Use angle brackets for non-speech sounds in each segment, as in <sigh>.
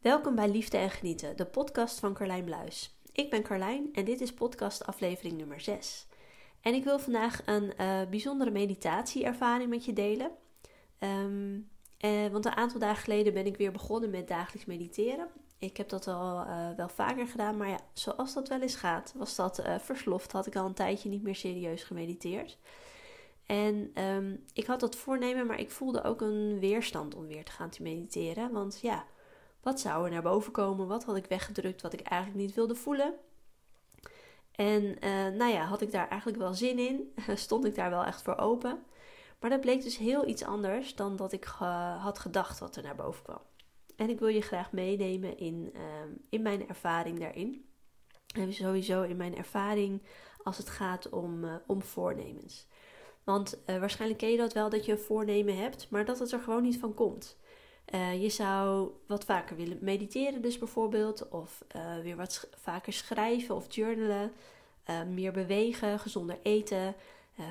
Welkom bij Liefde en Genieten, de podcast van Carlijn Bluis. Ik ben Carlijn en dit is podcast aflevering nummer 6. En ik wil vandaag een uh, bijzondere meditatieervaring met je delen. Ehm, eh, want een aantal dagen geleden ben ik weer begonnen met dagelijks mediteren. Ik heb dat al uh, wel vaker gedaan, maar ja, zoals dat wel eens gaat, was dat uh, versloft. Had ik al een tijdje niet meer serieus gemediteerd. En ehm, ik had dat voornemen, maar ik voelde ook een weerstand om weer te gaan te mediteren. Want ja, wat zou er naar boven komen? Wat had ik weggedrukt wat ik eigenlijk niet wilde voelen? En uh, nou ja, had ik daar eigenlijk wel zin in? <laughs> Stond ik daar wel echt voor open? Maar dat bleek dus heel iets anders dan dat ik had gedacht wat er naar boven kwam. En ik wil je graag meenemen in, uh, in mijn ervaring daarin. En sowieso in mijn ervaring als het gaat om, uh, om voornemens. Want waarschijnlijk ken je dat wel dat je een voornemen hebt, maar dat het er gewoon niet van komt. Uh, je zou wat vaker willen mediteren, dus bijvoorbeeld, of uh, weer wat vaker schrijven of journalen, uh, meer bewegen, gezonder eten,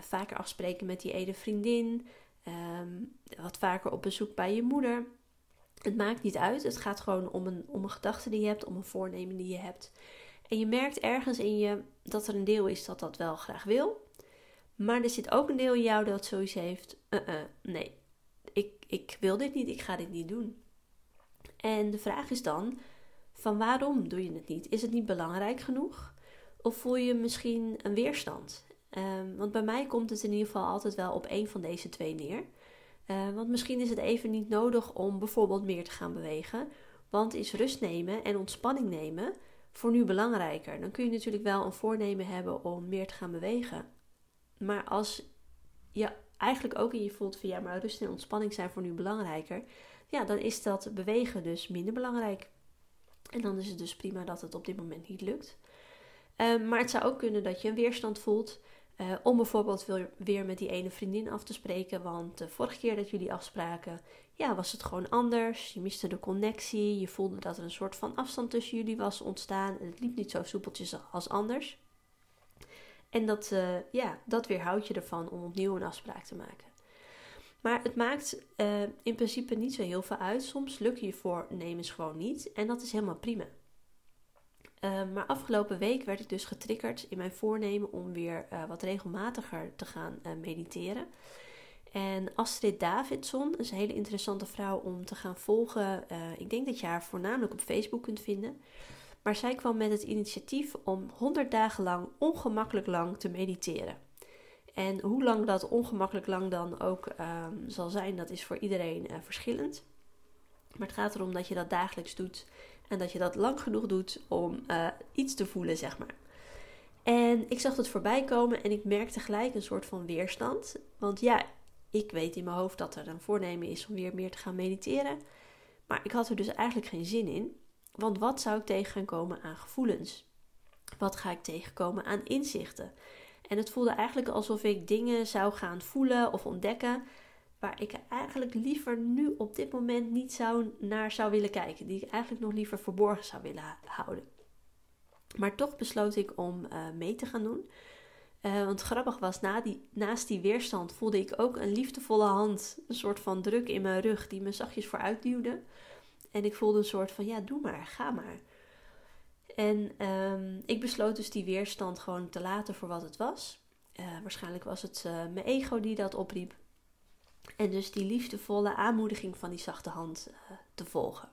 vaker afspreken met die ene vriendin, um, wat vaker op bezoek bij je moeder. Het maakt niet uit, het gaat gewoon om een, om een gedachte die je hebt, om een voornemen die je hebt. En je merkt ergens in je dat er een deel is dat dat wel graag wil, maar er zit ook een deel in jou dat zoiets heeft: nee, ik, ik wil dit niet, ik ga dit niet doen. En de vraag is dan: van waarom doe je het niet? Is het niet belangrijk genoeg? Of voel je misschien een weerstand? Um, want bij mij komt het in ieder geval altijd wel op één van deze twee neer. Uh, want misschien is het even niet nodig om bijvoorbeeld meer te gaan bewegen. Want is rust nemen en ontspanning nemen voor nu belangrijker? Dan kun je natuurlijk wel een voornemen hebben om meer te gaan bewegen. Maar als je eigenlijk ook in je voelt van ja, maar rust en ontspanning zijn voor nu belangrijker, ja, dan is dat bewegen dus minder belangrijk. En dan is het dus prima dat het op dit moment niet lukt. Um, maar het zou ook kunnen dat je een weerstand voelt uh, om bijvoorbeeld weer met die ene vriendin af te spreken. Want de vorige keer dat jullie afspraken, ja, was het gewoon anders. Je miste de connectie. Je voelde dat er een soort van afstand tussen jullie was ontstaan. En het liep niet zo soepeltjes als anders. En dat, uh, ja, dat weerhoudt je ervan om opnieuw een afspraak te maken. Maar het maakt uh, in principe niet zo heel veel uit. Soms lukken je voornemens gewoon niet. En dat is helemaal prima. Uh, maar afgelopen week werd ik dus getriggerd in mijn voornemen om weer wat regelmatiger te gaan mediteren. En Astrid Davidson is een hele interessante vrouw om te gaan volgen. ik denk dat je haar voornamelijk op Facebook kunt vinden. Maar zij kwam met het initiatief om 100 dagen lang ongemakkelijk lang te mediteren. En hoe lang dat ongemakkelijk lang dan ook um, zal zijn, dat is voor iedereen uh, verschillend. Maar het gaat erom dat je dat dagelijks doet en dat je dat lang genoeg doet om uh, iets te voelen, zeg maar. En ik zag het voorbij komen en ik merkte gelijk een soort van weerstand. Want ja, ik weet in mijn hoofd dat er een voornemen is om weer meer te gaan mediteren. Maar ik had er dus eigenlijk geen zin in. Want wat zou ik tegen gaan komen aan gevoelens? Wat ga ik tegenkomen aan inzichten? En het voelde eigenlijk alsof ik dingen zou gaan voelen of ontdekken waar ik eigenlijk liever nu op dit moment niet zou, naar zou willen kijken. Die ik eigenlijk nog liever verborgen zou willen houden. Maar toch besloot ik om uh, mee te gaan doen. Uh, want grappig was, na die, naast die weerstand voelde ik ook een liefdevolle hand, een soort van druk in mijn rug, die me zachtjes vooruit duwde. En ik voelde een soort van, ja, doe maar, ga maar. En um, ik besloot dus die weerstand gewoon te laten voor wat het was. Uh, waarschijnlijk was het uh, mijn ego die dat opriep. En dus die liefdevolle aanmoediging van die zachte hand uh, te volgen.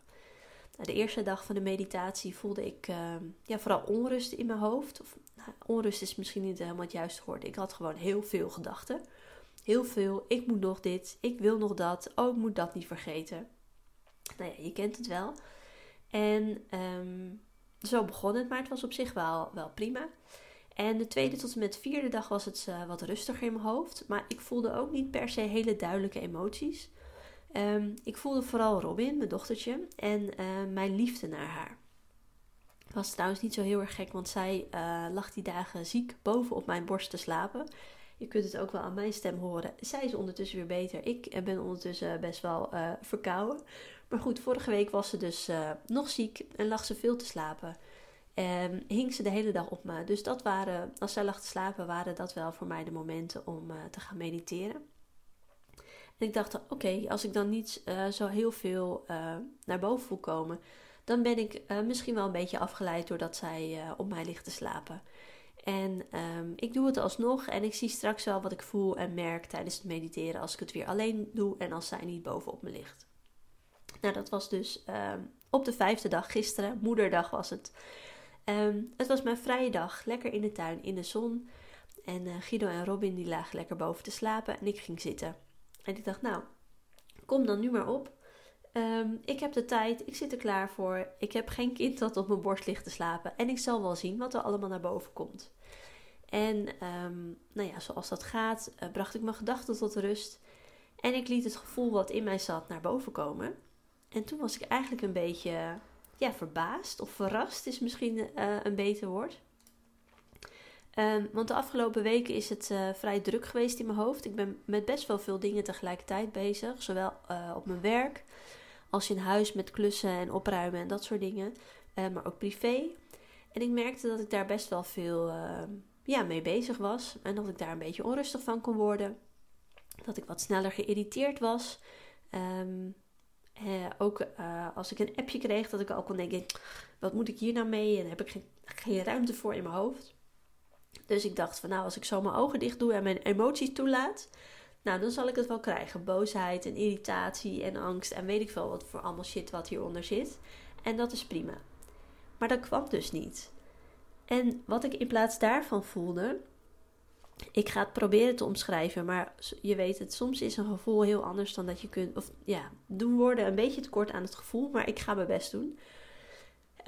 De eerste dag van de meditatie voelde ik ehm, ja, vooral onrust in mijn hoofd. Of, nou, onrust is misschien niet helemaal het juiste woord. Ik had gewoon heel veel gedachten. Heel veel. Ik moet nog dit. Ik wil nog dat. Oh, ik moet dat niet vergeten. Nou ja, je kent het wel. En um, zo begon het, maar het was op zich wel, wel prima. En de tweede tot en met vierde dag was het uh, wat rustiger in mijn hoofd. Maar ik voelde ook niet per se hele duidelijke emoties. Um, ik voelde vooral Robin, mijn dochtertje, en uh, mijn liefde naar haar. Was trouwens niet zo heel erg gek, want zij uh, lag die dagen ziek boven op mijn borst te slapen. Je kunt het ook wel aan mijn stem horen. Zij is ondertussen weer beter. Ik ben ondertussen best wel verkouden. Maar goed, vorige week was ze dus uh, nog ziek en lag ze veel te slapen. En hing ze de hele dag op me. Dus dat waren, als zij lag te slapen, waren dat wel voor mij de momenten om uh, te gaan mediteren. En ik dacht, oké, als ik dan niet uh, zo heel veel naar boven voel komen, dan ben ik misschien wel een beetje afgeleid doordat zij op mij ligt te slapen. En um, ik doe het alsnog en ik zie straks wel wat ik voel en merk tijdens het mediteren als ik het weer alleen doe en als zij niet bovenop me ligt. Nou, dat was dus um, op de vijfde dag, gisteren, moederdag was het. Um, het was mijn vrije dag, lekker in de tuin, in de zon. En uh, Guido en Robin die lagen lekker boven te slapen en ik ging zitten. En ik dacht, nou, kom dan nu maar op. Um, ik heb de tijd, ik zit er klaar voor. Ik heb geen kind dat op mijn borst ligt te slapen. En ik zal wel zien wat er allemaal naar boven komt. En nou ja, zoals dat gaat, uh, bracht ik mijn gedachten tot rust. En ik liet het gevoel wat in mij zat naar boven komen. En toen was ik eigenlijk een beetje ja, verbaasd of verrast, is misschien uh, een beter woord. Um, want de afgelopen weken is het uh, vrij druk geweest in mijn hoofd. Ik ben met best wel veel dingen tegelijkertijd bezig. Zowel uh, op mijn werk als in huis met klussen en opruimen en dat soort dingen. Maar ook privé. En ik merkte dat ik daar best wel veel ja, mee bezig was. En dat ik daar een beetje onrustig van kon worden. Dat ik wat sneller geïrriteerd was. Um, ook als ik een appje kreeg, dat ik al kon denken: wat moet ik hier nou mee? En heb ik geen, geen ruimte voor in mijn hoofd. Dus ik dacht van nou, als ik zo mijn ogen dicht doe en mijn emoties toelaat, nou dan zal ik het wel krijgen. Boosheid en irritatie en angst en weet ik veel wat voor allemaal shit wat hieronder zit. En dat is prima. Maar dat kwam dus niet. En wat ik in plaats daarvan voelde, ik ga het proberen te omschrijven, maar je weet het, soms is een gevoel heel anders dan dat je kunt, of ja, doen woorden een beetje tekort aan het gevoel, maar ik ga mijn best doen.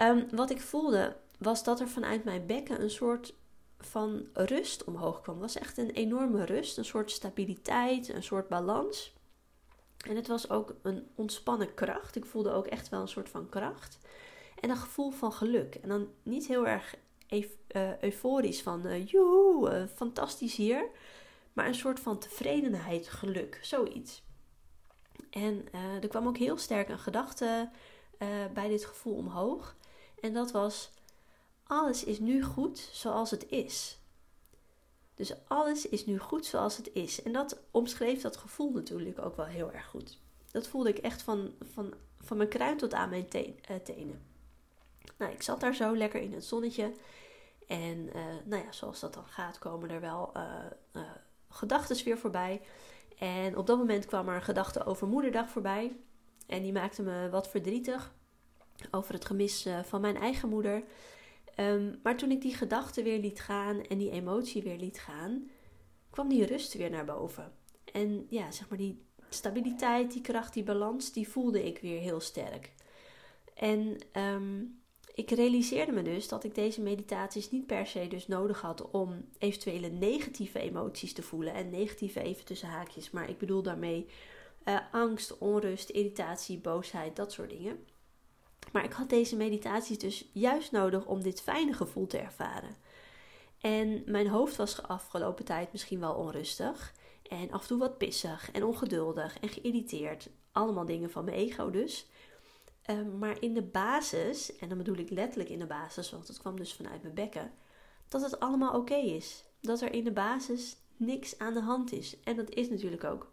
Um, wat ik voelde was dat er vanuit mijn bekken een soort van rust omhoog kwam. Het was echt een enorme rust, een soort stabiliteit, een soort balans. En het was ook een ontspannen kracht. Ik voelde ook echt wel een soort van kracht. En een gevoel van geluk. En dan niet heel erg euforisch van uh, joehoe, uh, fantastisch hier. Maar een soort van tevredenheid, geluk, zoiets. En er kwam ook heel sterk een gedachte bij dit gevoel omhoog. En dat was: alles is nu goed zoals het is. Dus alles is nu goed zoals het is. En dat omschreef dat gevoel natuurlijk ook wel heel erg goed. Dat voelde ik echt van, van, van mijn kruin tot aan mijn tenen. Nou, ik zat daar zo lekker in het zonnetje. En uh, nou ja, zoals dat dan gaat, komen er wel uh, gedachten weer voorbij. En op dat moment kwam er een gedachte over moederdag voorbij. En die maakte me wat verdrietig over het gemis van mijn eigen moeder. Um, maar toen ik die gedachten weer liet gaan en die emotie weer liet gaan, kwam die rust weer naar boven. En ja, zeg maar die stabiliteit, die kracht, die balans, die voelde ik weer heel sterk. En um, ik realiseerde me dus dat ik deze meditaties niet per se dus nodig had om eventuele negatieve emoties te voelen. En negatieve even tussen haakjes, maar ik bedoel daarmee uh, angst, onrust, irritatie, boosheid, dat soort dingen. Maar ik had deze meditaties dus juist nodig om dit fijne gevoel te ervaren. En mijn hoofd was de afgelopen tijd misschien wel onrustig. En af en toe wat pissig en ongeduldig en geïrriteerd. Allemaal dingen van mijn ego dus. Um, maar in de basis, en dan bedoel ik letterlijk in de basis, want het kwam dus vanuit mijn bekken, dat het allemaal oké is. Dat er in de basis niks aan de hand is. En dat is natuurlijk ook.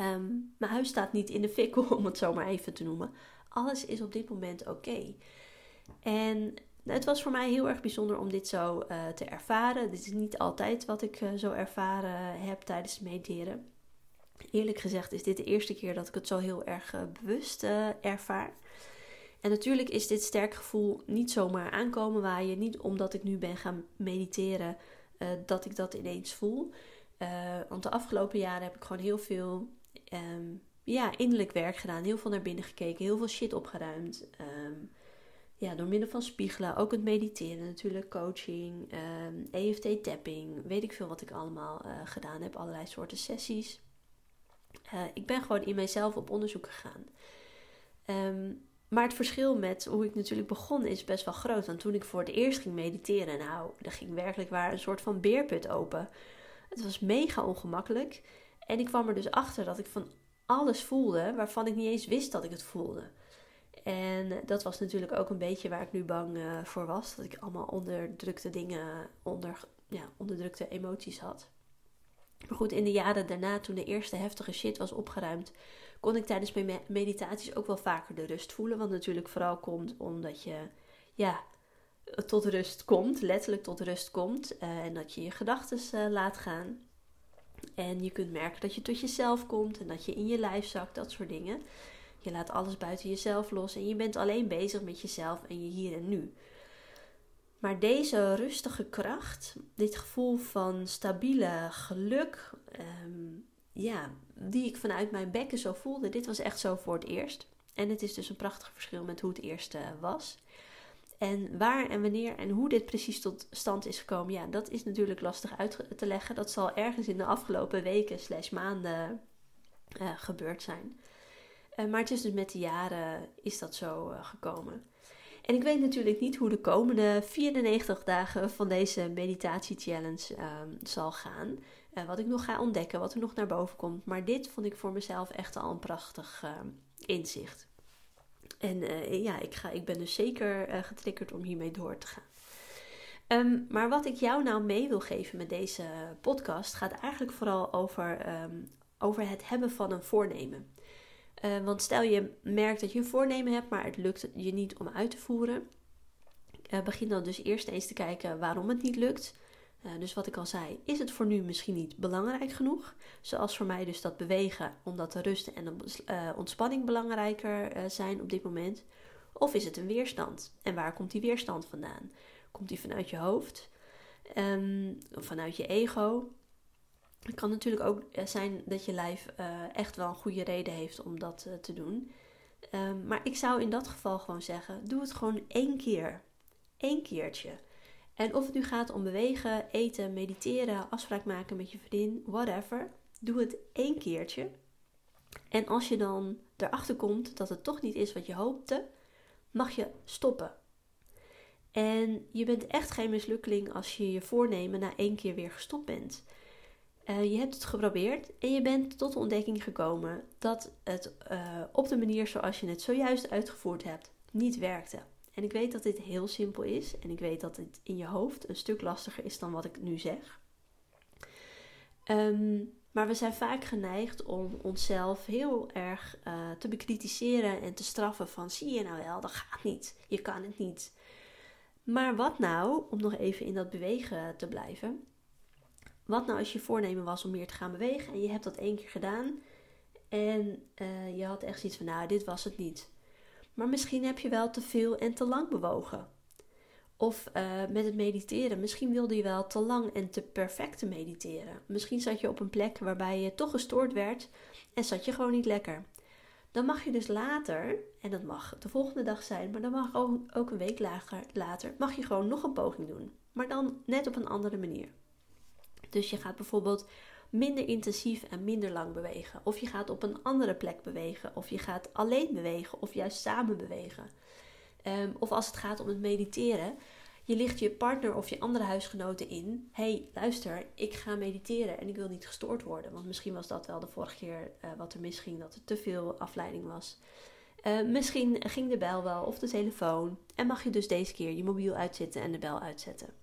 Um, mijn huis staat niet in de fik, <laughs> om het zo maar even te noemen alles is op dit moment oké. En het was voor mij heel erg bijzonder om dit zo uh, te ervaren. Dit is niet altijd wat ik uh, zo ervaren heb tijdens het mediteren. Eerlijk gezegd is dit de eerste keer dat ik het zo heel erg uh, bewust ervaar. En natuurlijk is dit sterk gevoel niet zomaar aankomen waaien. Niet omdat ik nu ben gaan mediteren dat ik dat ineens voel. want de afgelopen jaren heb ik gewoon heel veel um, ja, innerlijk werk gedaan. Heel veel naar binnen gekeken. Heel veel shit opgeruimd. Um, ja, door middel van spiegelen. Ook het mediteren natuurlijk. Coaching. Um, ehm, EFT tapping. Weet ik veel wat ik allemaal gedaan heb. Allerlei soorten sessies. Uh, ik ben gewoon in mijzelf op onderzoek gegaan. Um, maar het verschil met hoe ik natuurlijk begon is best wel groot. Want toen ik voor het eerst ging mediteren, nou, er ging werkelijk waar een soort van beerput open. Het was mega ongemakkelijk. En ik kwam er dus achter dat ik van alles voelde waarvan ik niet eens wist dat ik het voelde. En dat was natuurlijk ook een beetje waar ik nu bang uh, voor was. Dat ik allemaal onderdrukte dingen, onder, ja, onderdrukte emoties had. Maar goed, in de jaren daarna, toen de eerste heftige shit was opgeruimd, kon ik tijdens mijn meditaties ook wel vaker de rust voelen. Wat natuurlijk vooral komt omdat je ja, tot rust komt, letterlijk tot rust komt. Uh, en dat je je gedachten uh, laat gaan. En je kunt merken dat je tot jezelf komt en dat je in je lijf zakt, dat soort dingen. Je laat alles buiten jezelf los en je bent alleen bezig met jezelf en je hier en nu. Maar deze rustige kracht, dit gevoel van stabiele geluk, ehm, ja, die ik vanuit mijn bekken zo voelde, dit was echt zo voor het eerst. En het is dus een prachtig verschil met hoe het eerst was. En waar en wanneer en hoe dit precies tot stand is gekomen, ja, dat is natuurlijk lastig uit te leggen. Dat zal ergens in de afgelopen weken slash maanden uh, gebeurd zijn. Uh, maar het is dus met de jaren is dat zo gekomen. En ik weet natuurlijk niet hoe de komende 94 dagen van deze meditatie challenge ehm, zal gaan. wat ik nog ga ontdekken, wat er nog naar boven komt. Maar dit vond ik voor mezelf echt al een prachtig ehm, inzicht. En uh, ja, ik, ga, ik ben dus zeker uh, getriggerd om hiermee door te gaan. Um, maar wat ik jou nou mee wil geven met deze podcast gaat eigenlijk vooral over, over het hebben van een voornemen. Uh, want stel je merkt dat je een voornemen hebt, maar het lukt je niet om uit te voeren. begin dan dus eerst eens te kijken waarom het niet lukt. Uh, dus wat ik al zei, is het voor nu misschien niet belangrijk genoeg? Zoals voor mij dus dat bewegen, omdat de rust en de ontspanning belangrijker zijn op dit moment. Of is het een weerstand? En waar komt die weerstand vandaan? Komt die vanuit je hoofd? Of vanuit je ego? Het kan natuurlijk ook zijn dat je lijf echt wel een goede reden heeft om dat te doen. Um, maar ik zou in dat geval gewoon zeggen: doe het gewoon één keer. Eén keertje. En of het nu gaat om bewegen, eten, mediteren, afspraak maken met je vriendin, whatever. Doe het één keertje. En als je dan erachter komt dat het toch niet is wat je hoopte, mag je stoppen. En je bent echt geen mislukkeling als je je voornemen na één keer weer gestopt bent. Uh, je hebt het geprobeerd en je bent tot de ontdekking gekomen dat het uh, op de manier zoals je het zojuist uitgevoerd hebt niet werkte. En ik weet dat dit heel simpel is en ik weet dat het in je hoofd een stuk lastiger is dan wat ik nu zeg. Um, maar we zijn vaak geneigd om onszelf heel erg uh, te bekritiseren en te straffen van zie je nou wel, dat gaat niet, je kan het niet. Maar wat nou, om nog even in dat bewegen te blijven, wat nou als je voornemen was om meer te gaan bewegen en je hebt dat één keer gedaan en uh, je had echt zoiets van nou, dit was het niet. Maar misschien heb je wel te veel en te lang bewogen. Of uh, met het mediteren, misschien wilde je wel te lang en te perfect te mediteren. Misschien zat je op een plek waarbij je toch gestoord werd en zat je gewoon niet lekker. Dan mag je dus later, en dat mag de volgende dag zijn, maar dan mag ook, ook een week later, mag je gewoon nog een poging doen. Maar dan net op een andere manier. Dus je gaat bijvoorbeeld minder intensief en minder lang bewegen. Of je gaat op een andere plek bewegen. Of je gaat alleen bewegen. Of juist samen bewegen. Um, of als het gaat om het mediteren. Je ligt je partner of je andere huisgenoten in. hey, luister, ik ga mediteren en ik wil niet gestoord worden. Want misschien was dat wel de vorige keer uh, wat er misging. Dat er te veel afleiding was. Uh, misschien ging de bel wel of de telefoon. En mag je dus deze keer je mobiel uitzetten en de bel uitzetten.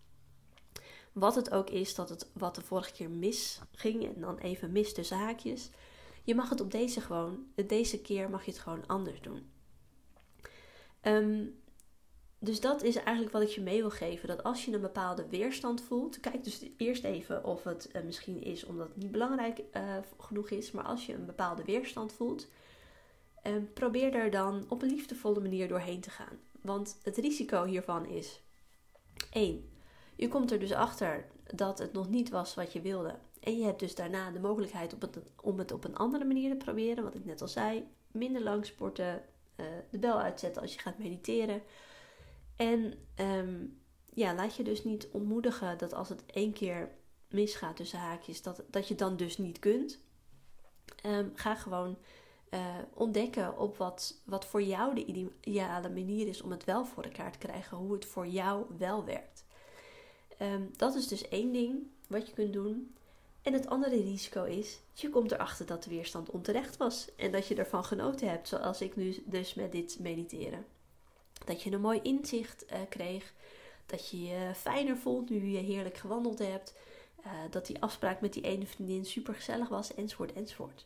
Wat het ook is dat het wat de vorige keer mis ging en dan even mis tussen haakjes. Je mag het op deze gewoon, deze keer mag je het gewoon anders doen. Um, dus dat is eigenlijk wat ik je mee wil geven. Dat als je een bepaalde weerstand voelt, kijk dus eerst even of het uh, misschien is omdat het niet belangrijk uh, genoeg is. Maar als je een bepaalde weerstand voelt, um, probeer er dan op een liefdevolle manier doorheen te gaan. Want het risico hiervan is 1. Je komt er dus achter dat het nog niet was wat je wilde. En je hebt dus daarna de mogelijkheid om het op een andere manier te proberen. Wat ik net al zei. Minder lang sporten. Uh, de bel uitzetten als je gaat mediteren. En um, ja, laat je dus niet ontmoedigen dat als het één keer misgaat tussen haakjes, dat, dat je dan dus niet kunt. Um, ga gewoon uh, ontdekken op wat, wat voor jou de ideale manier is om het wel voor elkaar te krijgen. Hoe het voor jou wel werkt. Um, dat is dus één ding wat je kunt doen. En het andere risico is, je komt erachter dat de weerstand onterecht was. En dat je ervan genoten hebt, zoals ik nu dus met dit mediteren. Dat je een mooi inzicht uh, kreeg. Dat je je fijner voelt nu je heerlijk gewandeld hebt. Uh, dat die afspraak met die ene vriendin super gezellig was, enzovoort, enzovoort.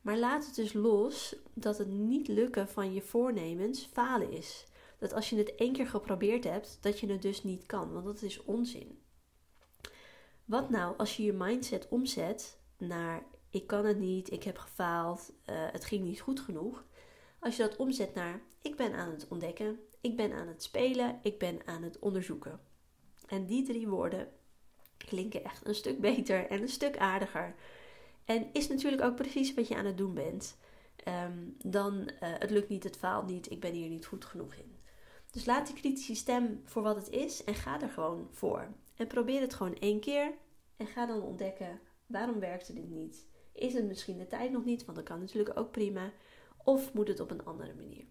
Maar laat het dus los dat het niet lukken van je voornemens falen is. Dat als je het één keer geprobeerd hebt, dat je het dus niet kan, want dat is onzin. Wat nou als je je mindset omzet naar ik kan het niet, ik heb gefaald, uh, het ging niet goed genoeg. Als je dat omzet naar ik ben aan het ontdekken, ik ben aan het spelen, ik ben aan het onderzoeken. En die drie woorden klinken echt een stuk beter en een stuk aardiger. En is natuurlijk ook precies wat je aan het doen bent. Ehm, dan uh, het lukt niet, het faalt niet, ik ben hier niet goed genoeg in. Dus laat die kritische stem voor wat het is en ga er gewoon voor. En probeer het gewoon één keer en ga dan ontdekken waarom werkte dit niet. Is het misschien de tijd nog niet, want dat kan natuurlijk ook prima. Of moet het op een andere manier?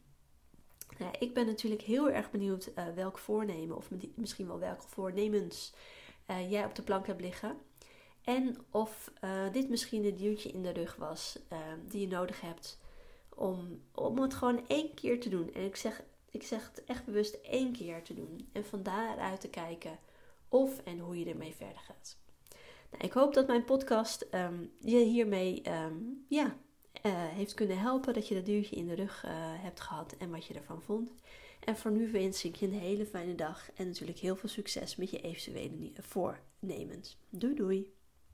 Nou, ik ben natuurlijk heel erg benieuwd uh, welk voornemen, of misschien wel welke voornemens uh, jij op de plank hebt liggen. En of uh, dit misschien een duwtje in de rug was die je nodig hebt om, om het gewoon één keer te doen. En ik zeg, ik zeg het echt bewust één keer te doen. En van daaruit te kijken of en hoe je ermee verder gaat. Nou, ik hoop dat mijn podcast um, je hiermee um, ja, uh, heeft kunnen helpen. Dat je dat duwtje in de rug uh, hebt gehad en wat je ervan vond. En voor nu wens ik je een hele fijne dag en natuurlijk heel veel succes met je eventuele voornemens. Doei doei!